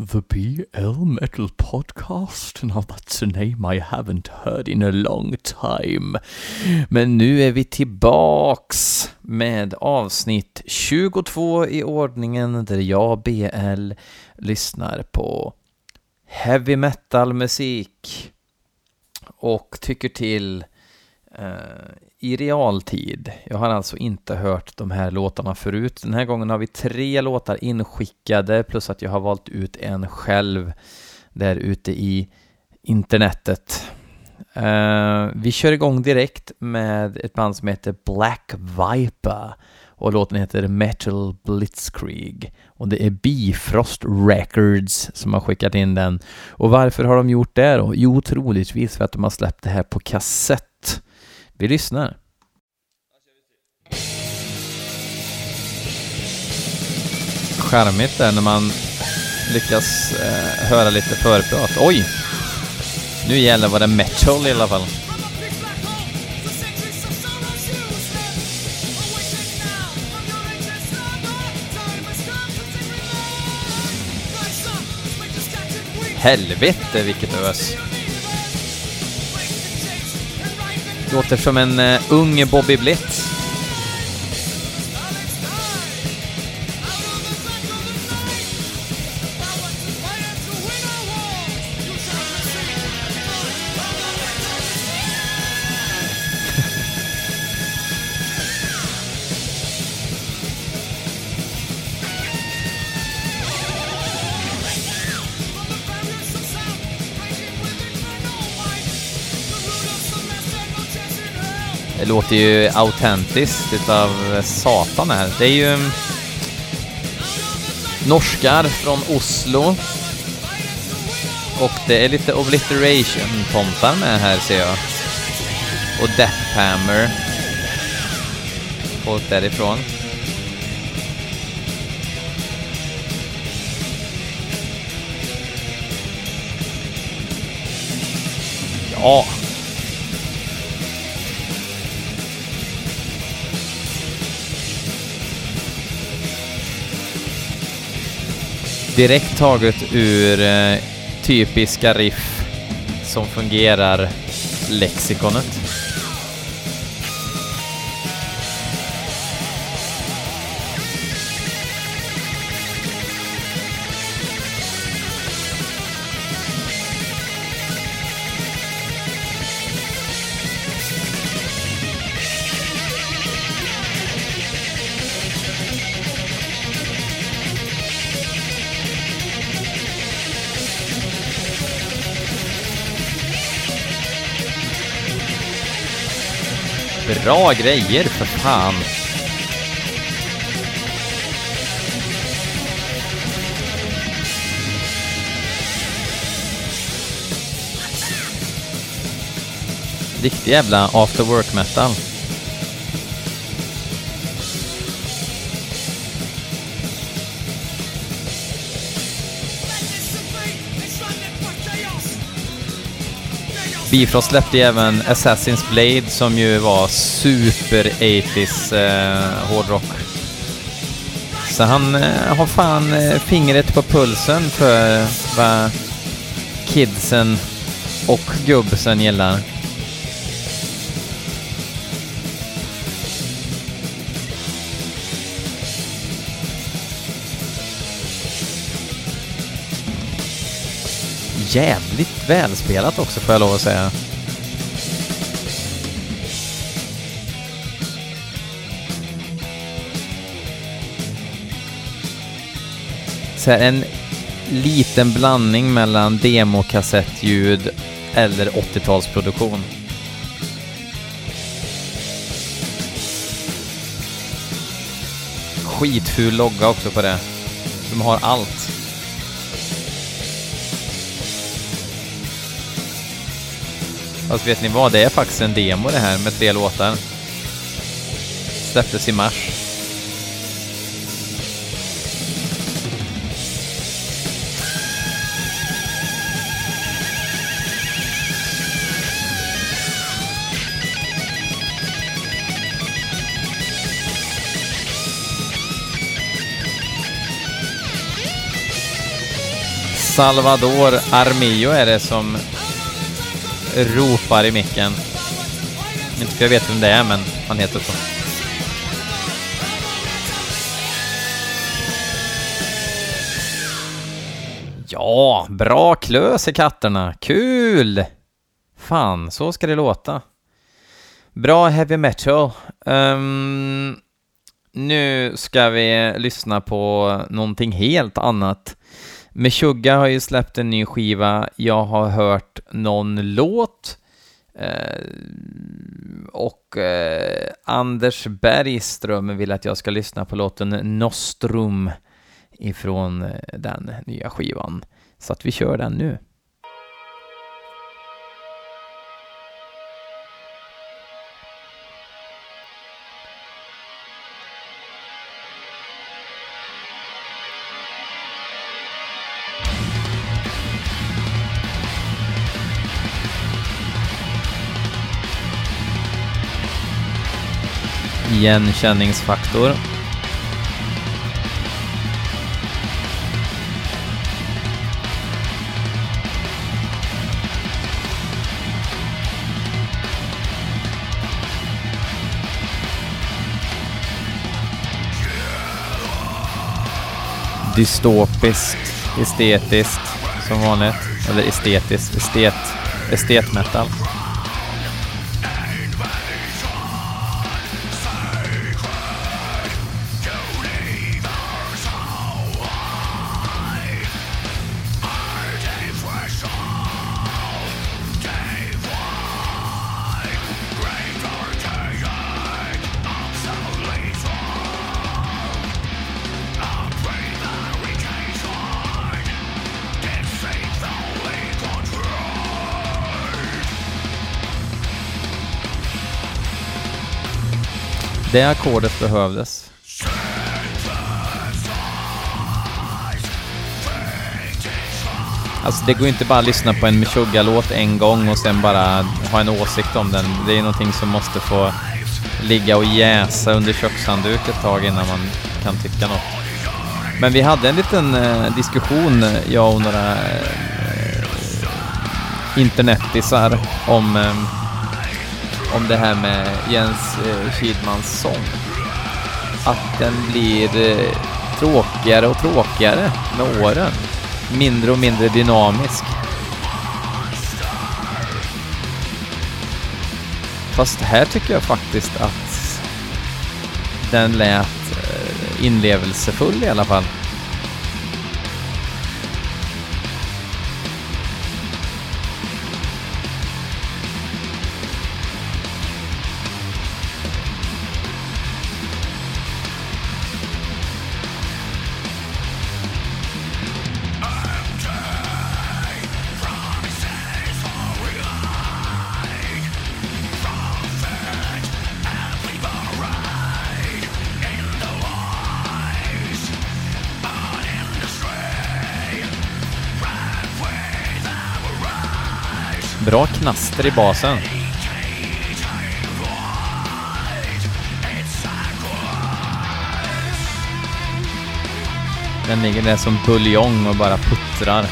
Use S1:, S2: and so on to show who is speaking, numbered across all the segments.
S1: The BL Metal Podcast. Now that's a name I haven't heard in a long time. Men nu är vi tillbaks med avsnitt 22 i ordningen där jag, BL, lyssnar på heavy metal musik och tycker till Eh, i realtid. Jag har alltså inte hört de här låtarna förut. Den här gången har vi tre låtar inskickade plus att jag har valt ut en själv där ute i internetet. Uh, vi kör igång direkt med ett band som heter Black Viper och låten heter Metal Blitzkrieg och det är Bifrost Records som har skickat in den. Och varför har de gjort det då? Jo, troligtvis för att de har släppt det här på kassett. Vi lyssnar. Charmigt där när man lyckas eh, höra lite förprat. Oj! Nu gäller vad det metal i alla fall. Helvete vilket ös! Låter som en uh, ung Bobby Blitz. Det låter ju autentiskt utav satan här. Det är ju mm, norskar från Oslo. Och det är lite obliteration-tomtar med här ser jag. Och Deathhammer. Folk därifrån. Ja, direkt taget ur eh, typiska riff som fungerar lexikonet. Bra grejer för fan! Riktig jävla after work metal. Bifrost släppte ju även Assassin's Blade som ju var super 80s eh, hårdrock. Så han eh, har fan eh, fingret på pulsen för vad kidsen och gubbsen gillar. Jävligt välspelat också får jag lov att säga. Så här, en liten blandning mellan demokassettljud eller 80-talsproduktion. Skitful logga också på det. De har allt. Fast vet ni vad? Det är faktiskt en demo det här med tre låtar. Släpptes i mars. Salvador Armillo är det som ropar i micken. Inte för jag vet vem det är, men han heter så. Ja, bra klös i katterna. Kul! Fan, så ska det låta. Bra heavy metal. Um, nu ska vi lyssna på någonting helt annat. Meshuggah har ju släppt en ny skiva. Jag har hört någon låt. Eh, och eh, Anders Bergström vill att jag ska lyssna på låten Nostrum ifrån eh, den nya skivan. Så att vi kör den nu. Igenkänningsfaktor. dystopiskt, estetiskt som vanligt. Eller estetiskt, estet, estetmetal. Det ackordet behövdes. Alltså det går ju inte bara att lyssna på en Meshuggah-låt en gång och sen bara ha en åsikt om den. Det är någonting som måste få ligga och jäsa under kökshandduk ett tag innan man kan tycka något. Men vi hade en liten eh, diskussion, eh, jag och några eh, internetisar, om eh, om det här med Jens eh, Kidmans sång. Att den blir eh, tråkigare och tråkigare med åren. Mindre och mindre dynamisk. Fast här tycker jag faktiskt att den lät eh, inlevelsefull i alla fall. Bra knaster i basen. Den ligger där som buljong och bara puttrar.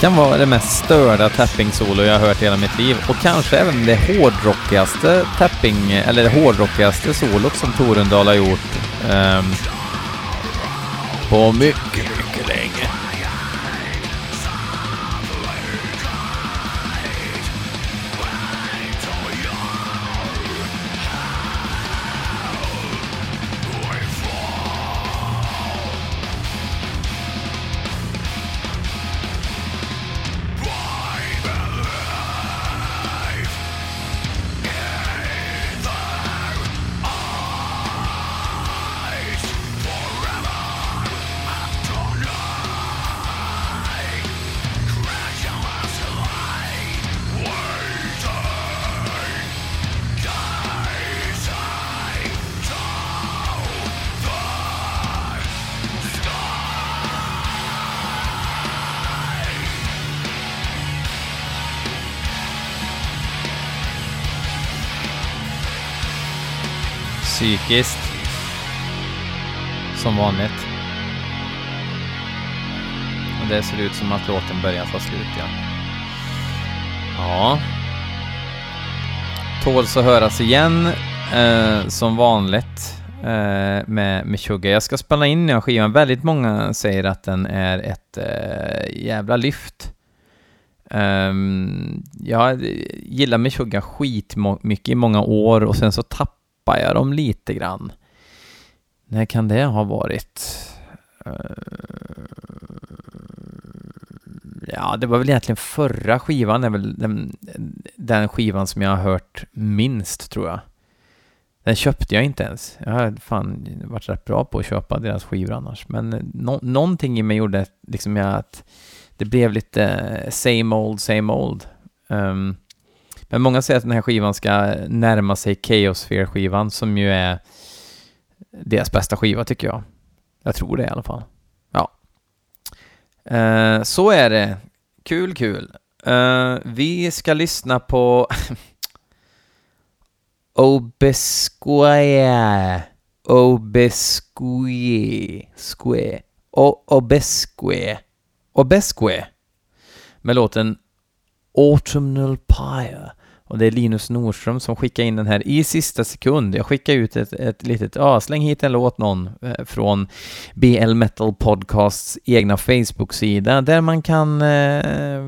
S1: Kan vara det mest störda tapping-solo jag har hört i hela mitt liv. Och kanske även det hårdrockigaste tapping, eller det hårdrockigaste solot som Torundal har gjort um, på mycket, psykiskt. Som vanligt. Och det ser ut som att låten börjar ta slut, ja. Ja. Tåls att höras igen, eh, som vanligt, eh, med Meshuggah. Jag ska spela in den här skivan. Väldigt många säger att den är ett eh, jävla lyft. Um, jag gillar Meshuggah skitmycket i många år och sen så tappar jag dem lite grann. När kan det ha varit? Eh, ja, det var väl egentligen förra skivan är väl den, den skivan som jag har hört minst, tror jag. Den köpte jag inte ens. Jag har fan varit rätt bra på att köpa deras skivor annars. Men eh, no någonting i mig gjorde liksom att det blev lite eh, same old, same old. Um, men många säger att den här skivan ska närma sig Chaosphere-skivan som ju är deras bästa skiva tycker jag. Jag tror det i alla fall. Ja. Eh, så är det. Kul, kul. Eh, vi ska lyssna på Obesque. Obesque. Sque. Obesque. Obesque. Med låten Autumnal Pyre. Och det är Linus Nordström som skickar in den här i sista sekund. Jag skickar ut ett, ett litet, ja, släng hit en låt någon eh, från BL Metal Podcasts egna Facebook-sida där man kan eh,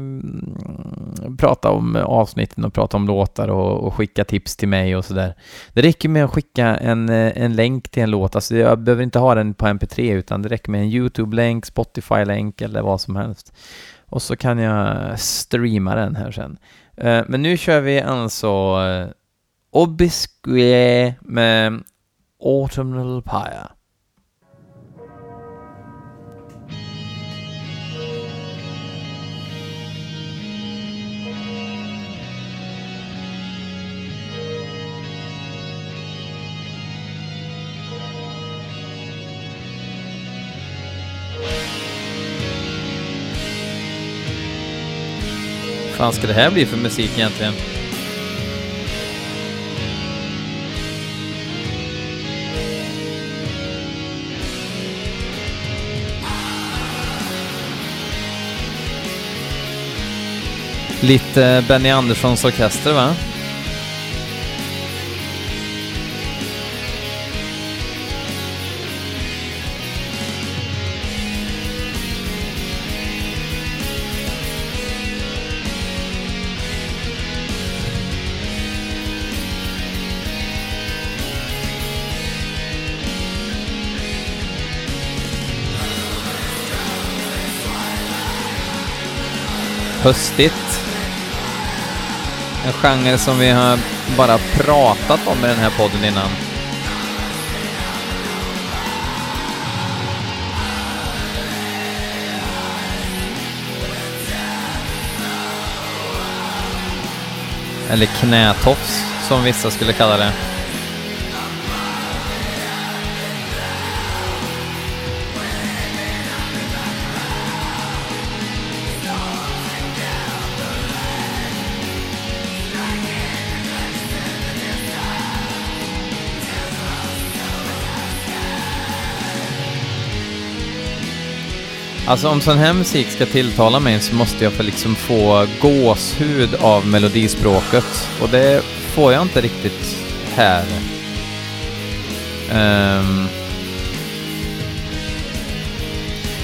S1: prata om avsnitten och prata om låtar och, och skicka tips till mig och sådär. Det räcker med att skicka en, eh, en länk till en låt, alltså jag behöver inte ha den på MP3 utan det räcker med en YouTube-länk, Spotify-länk eller vad som helst. Och så kan jag streama den här sen. Eh, men nu kör vi alltså eh, Obisque med Autumnal Pyre. Fan ska det här bli för musik egentligen? Lite Benny Anderssons orkester va? Höstigt. En genre som vi har bara pratat om i den här podden innan. Eller knätofs, som vissa skulle kalla det. Alltså om sån här musik ska tilltala mig så måste jag få liksom få gåshud av melodispråket och det får jag inte riktigt här. Um,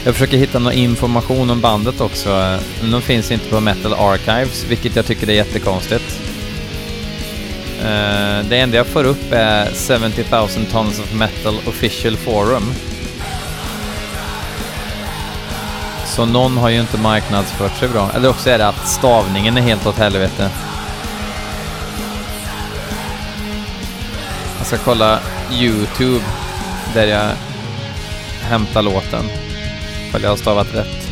S1: jag försöker hitta någon information om bandet också, men de finns inte på Metal Archives, vilket jag tycker är jättekonstigt. Uh, det enda jag får upp är 70 000 Tons of Metal Official Forum. Så någon har ju inte marknadsfört sig bra. Eller också är det att stavningen är helt åt helvete. Jag ska kolla YouTube där jag hämtar låten. Ifall jag har stavat rätt.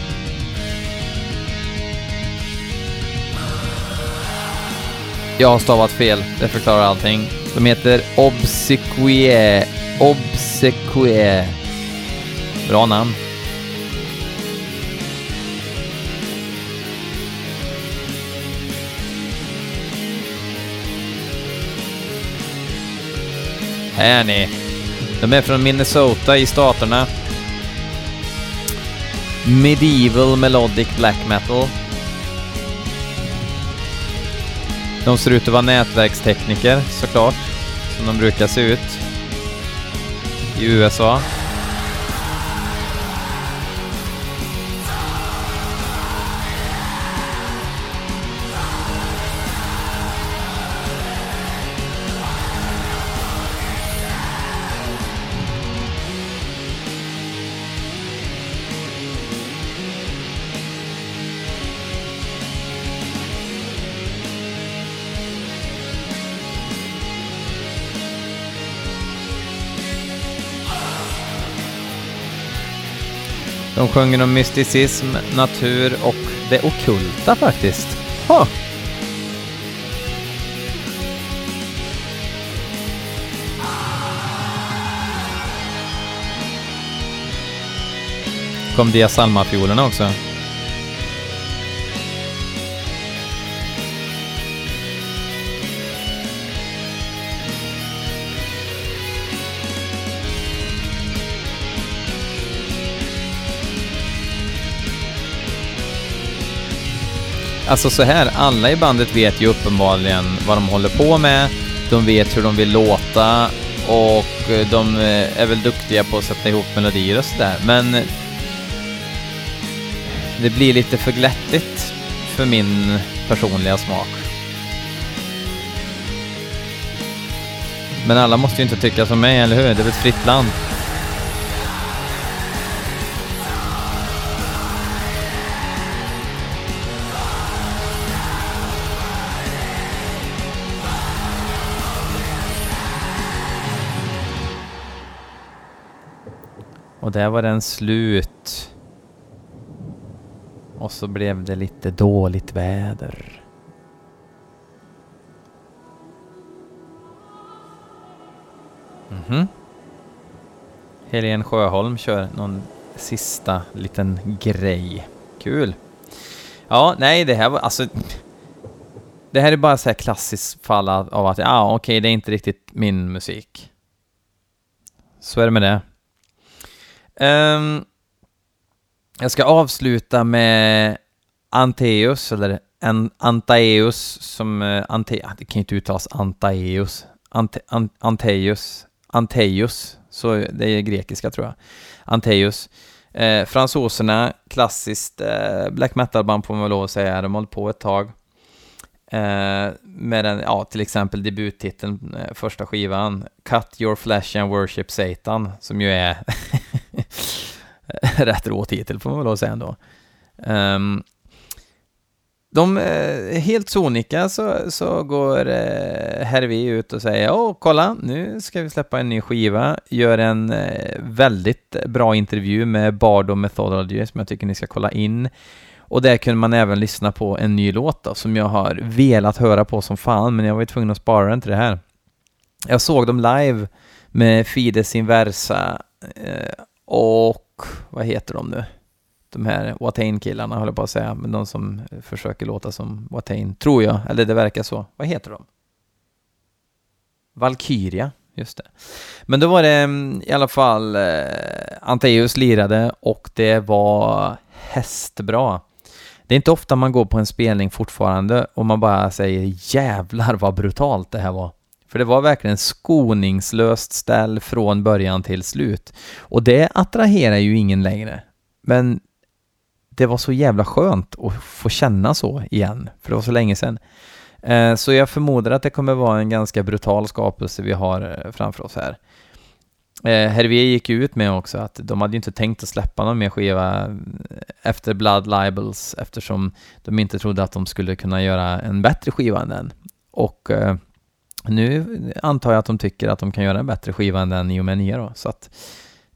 S1: Jag har stavat fel, det förklarar allting. De heter Obsequie. Obsequie. Bra namn. Här ni. De är från Minnesota i staterna. Medieval Melodic Black Metal. De ser ut att vara nätverkstekniker såklart, som de brukar se ut i USA. De sjunger om mysticism, natur och det okulta faktiskt. Ha! Kom Dia Salma-fiolerna också. Alltså så här, alla i bandet vet ju uppenbarligen vad de håller på med. De vet hur de vill låta och de eh, är väl duktiga på att sätta ihop melodier och sådär. Men det blir lite för glättigt för min personliga smak. Men alla måste ju inte tycka som mig, eller hur? Det är väl ett fritt land. Och där var den slut. Och så blev det lite dåligt väder. Mhm. Helene Sjöholm kör någon sista liten grej. Kul. Ja, nej, det här var alltså... Det här är bara så här klassiskt fall av att, ja, okej, okay, det är inte riktigt min musik. Så är det med det. Um, jag ska avsluta med Anteus, eller en Antaeus, som... Uh, Ante, det kan ju inte uttalas Antaeus. Ante, an, Anteus. Anteus, så det är grekiska tror jag. Anteus. Eh, fransoserna, klassiskt eh, black metal-band får man väl lov att säga, de har hållit på ett tag. Eh, med den, ja, till exempel debuttiteln, eh, första skivan, Cut Your Flesh and Worship Satan, som ju är rätt rå titel får man väl lov att säga ändå. Um, de, eh, helt sonika så, så går eh, Hervé ut och säger Åh, kolla, nu ska vi släppa en ny skiva. Gör en eh, väldigt bra intervju med Bardo Methodology som jag tycker ni ska kolla in. Och där kunde man även lyssna på en ny låt då, som jag har velat höra på som fan, men jag var ju tvungen att spara den till det här. Jag såg dem live med Fides Inversa eh, och vad heter de nu? De här Watain-killarna håller på att säga, men de som försöker låta som Watain, tror jag, eller det verkar så. Vad heter de? Valkyria, just det. Men då var det mm, i alla fall eh, Anteus lirade och det var hästbra. Det är inte ofta man går på en spelning fortfarande och man bara säger jävlar vad brutalt det här var. För det var verkligen skoningslöst ställ från början till slut. Och det attraherar ju ingen längre. Men det var så jävla skönt att få känna så igen, för det var så länge sedan. Eh, så jag förmodar att det kommer vara en ganska brutal skapelse vi har eh, framför oss här. Eh, Hervé gick ut med också att de hade ju inte tänkt att släppa någon mer skiva efter Blood Libels eftersom de inte trodde att de skulle kunna göra en bättre skiva än den. Och nu antar jag att de tycker att de kan göra en bättre skiva än den i och med nya då, så att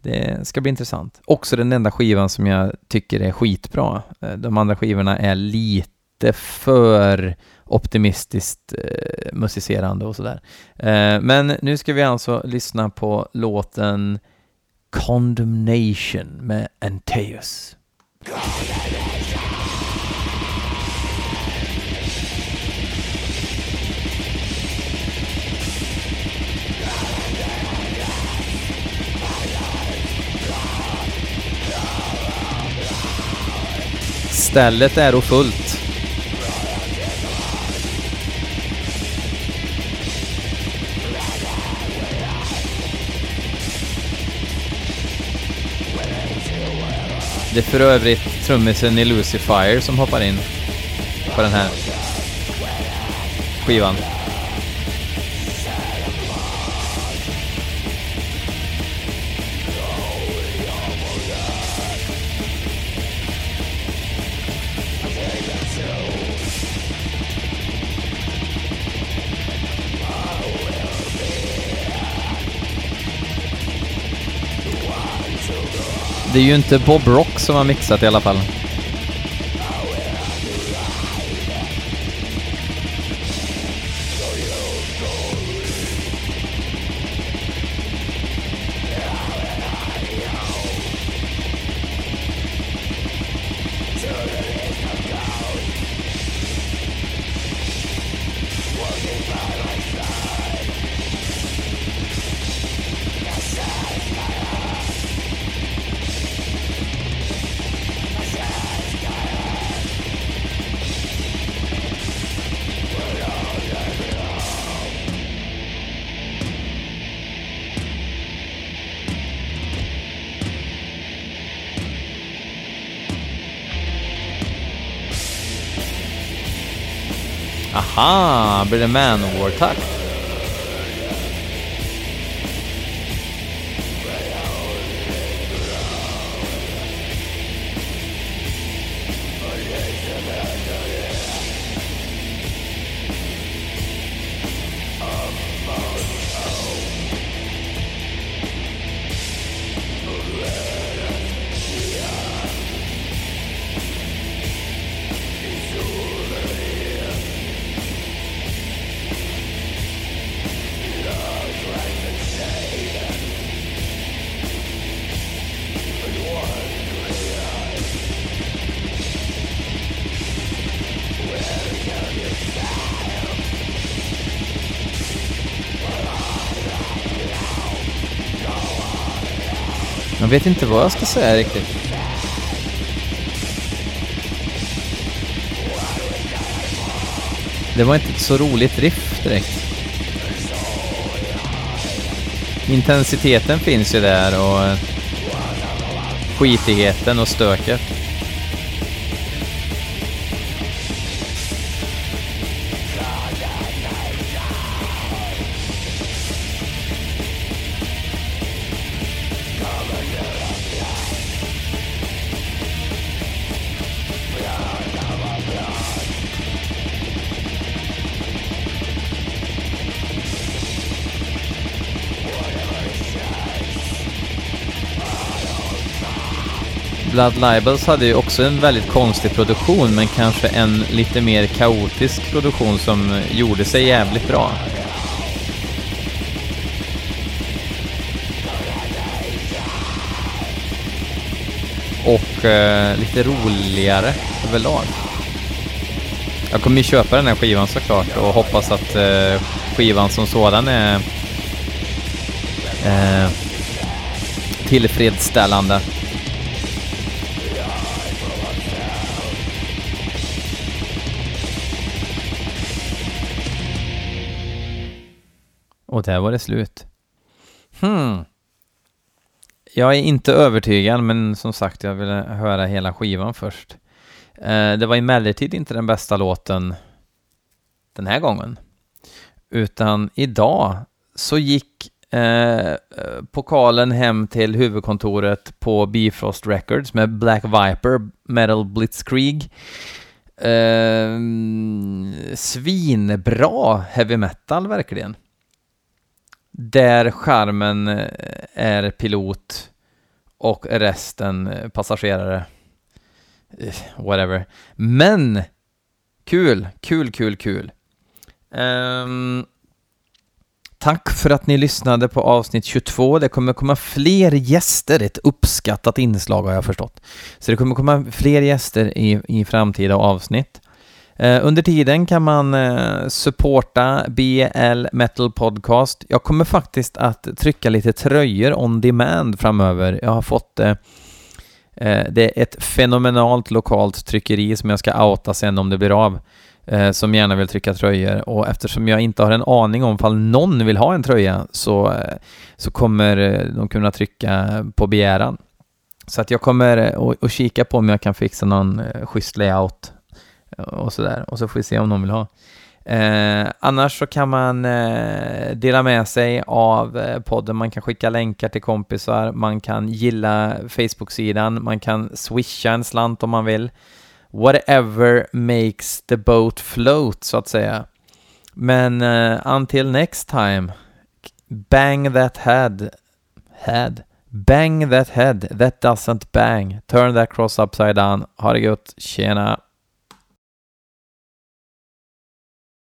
S1: det ska bli intressant. Också den enda skivan som jag tycker är skitbra. Eh, de andra skivorna är lite för optimistiskt eh, musicerande och sådär. Eh, men nu ska vi alltså lyssna på låten Condemnation med Antaeus. Stället är och fullt. Det är för övrigt trummisen i Lucifer som hoppar in på den här skivan. Det är ju inte Bob Rock som har mixat i alla fall. Aha, blir det Manowar-takt? Jag vet inte vad jag ska säga riktigt. Det var inte ett så roligt riff direkt. Intensiteten finns ju där och skitigheten och stöket. Blood Libels hade ju också en väldigt konstig produktion, men kanske en lite mer kaotisk produktion som gjorde sig jävligt bra. Och eh, lite roligare överlag. Jag kommer ju köpa den här skivan såklart och hoppas att eh, skivan som sådan är eh, tillfredsställande. Och där var det slut. Hmm. Jag är inte övertygad, men som sagt, jag ville höra hela skivan först. Eh, det var emellertid inte den bästa låten den här gången. Utan idag så gick eh, pokalen hem till huvudkontoret på Bifrost Records med Black Viper Metal Blitzkrieg. Eh, svinbra heavy metal verkligen där skärmen eh, är pilot och resten eh, passagerare. Eh, whatever. Men kul, kul, kul, kul. Um, tack för att ni lyssnade på avsnitt 22. Det kommer komma fler gäster, ett uppskattat inslag har jag förstått. Så det kommer komma fler gäster i, i framtida avsnitt. Eh, under tiden kan man eh, supporta BL Metal Podcast. Jag kommer faktiskt att trycka lite tröjor on demand framöver. Jag har fått eh, det är ett fenomenalt lokalt tryckeri som jag ska outa sen om det blir av. Som gärna vill trycka tröjor och eftersom jag inte har en aning om ifall någon vill ha en tröja så, så kommer de kunna trycka på begäran. Så att jag kommer att kika på om jag kan fixa någon schysst layout och sådär. Och så får vi se om någon vill ha. Eh, annars så kan man eh, dela med sig av eh, podden, man kan skicka länkar till kompisar, man kan gilla Facebook-sidan, man kan swisha en slant om man vill. Whatever makes the boat float, så att säga. Men eh, until next time, bang that head, head, bang that head. That doesn't bang, turn that cross upside down. Ha det gott, tjena!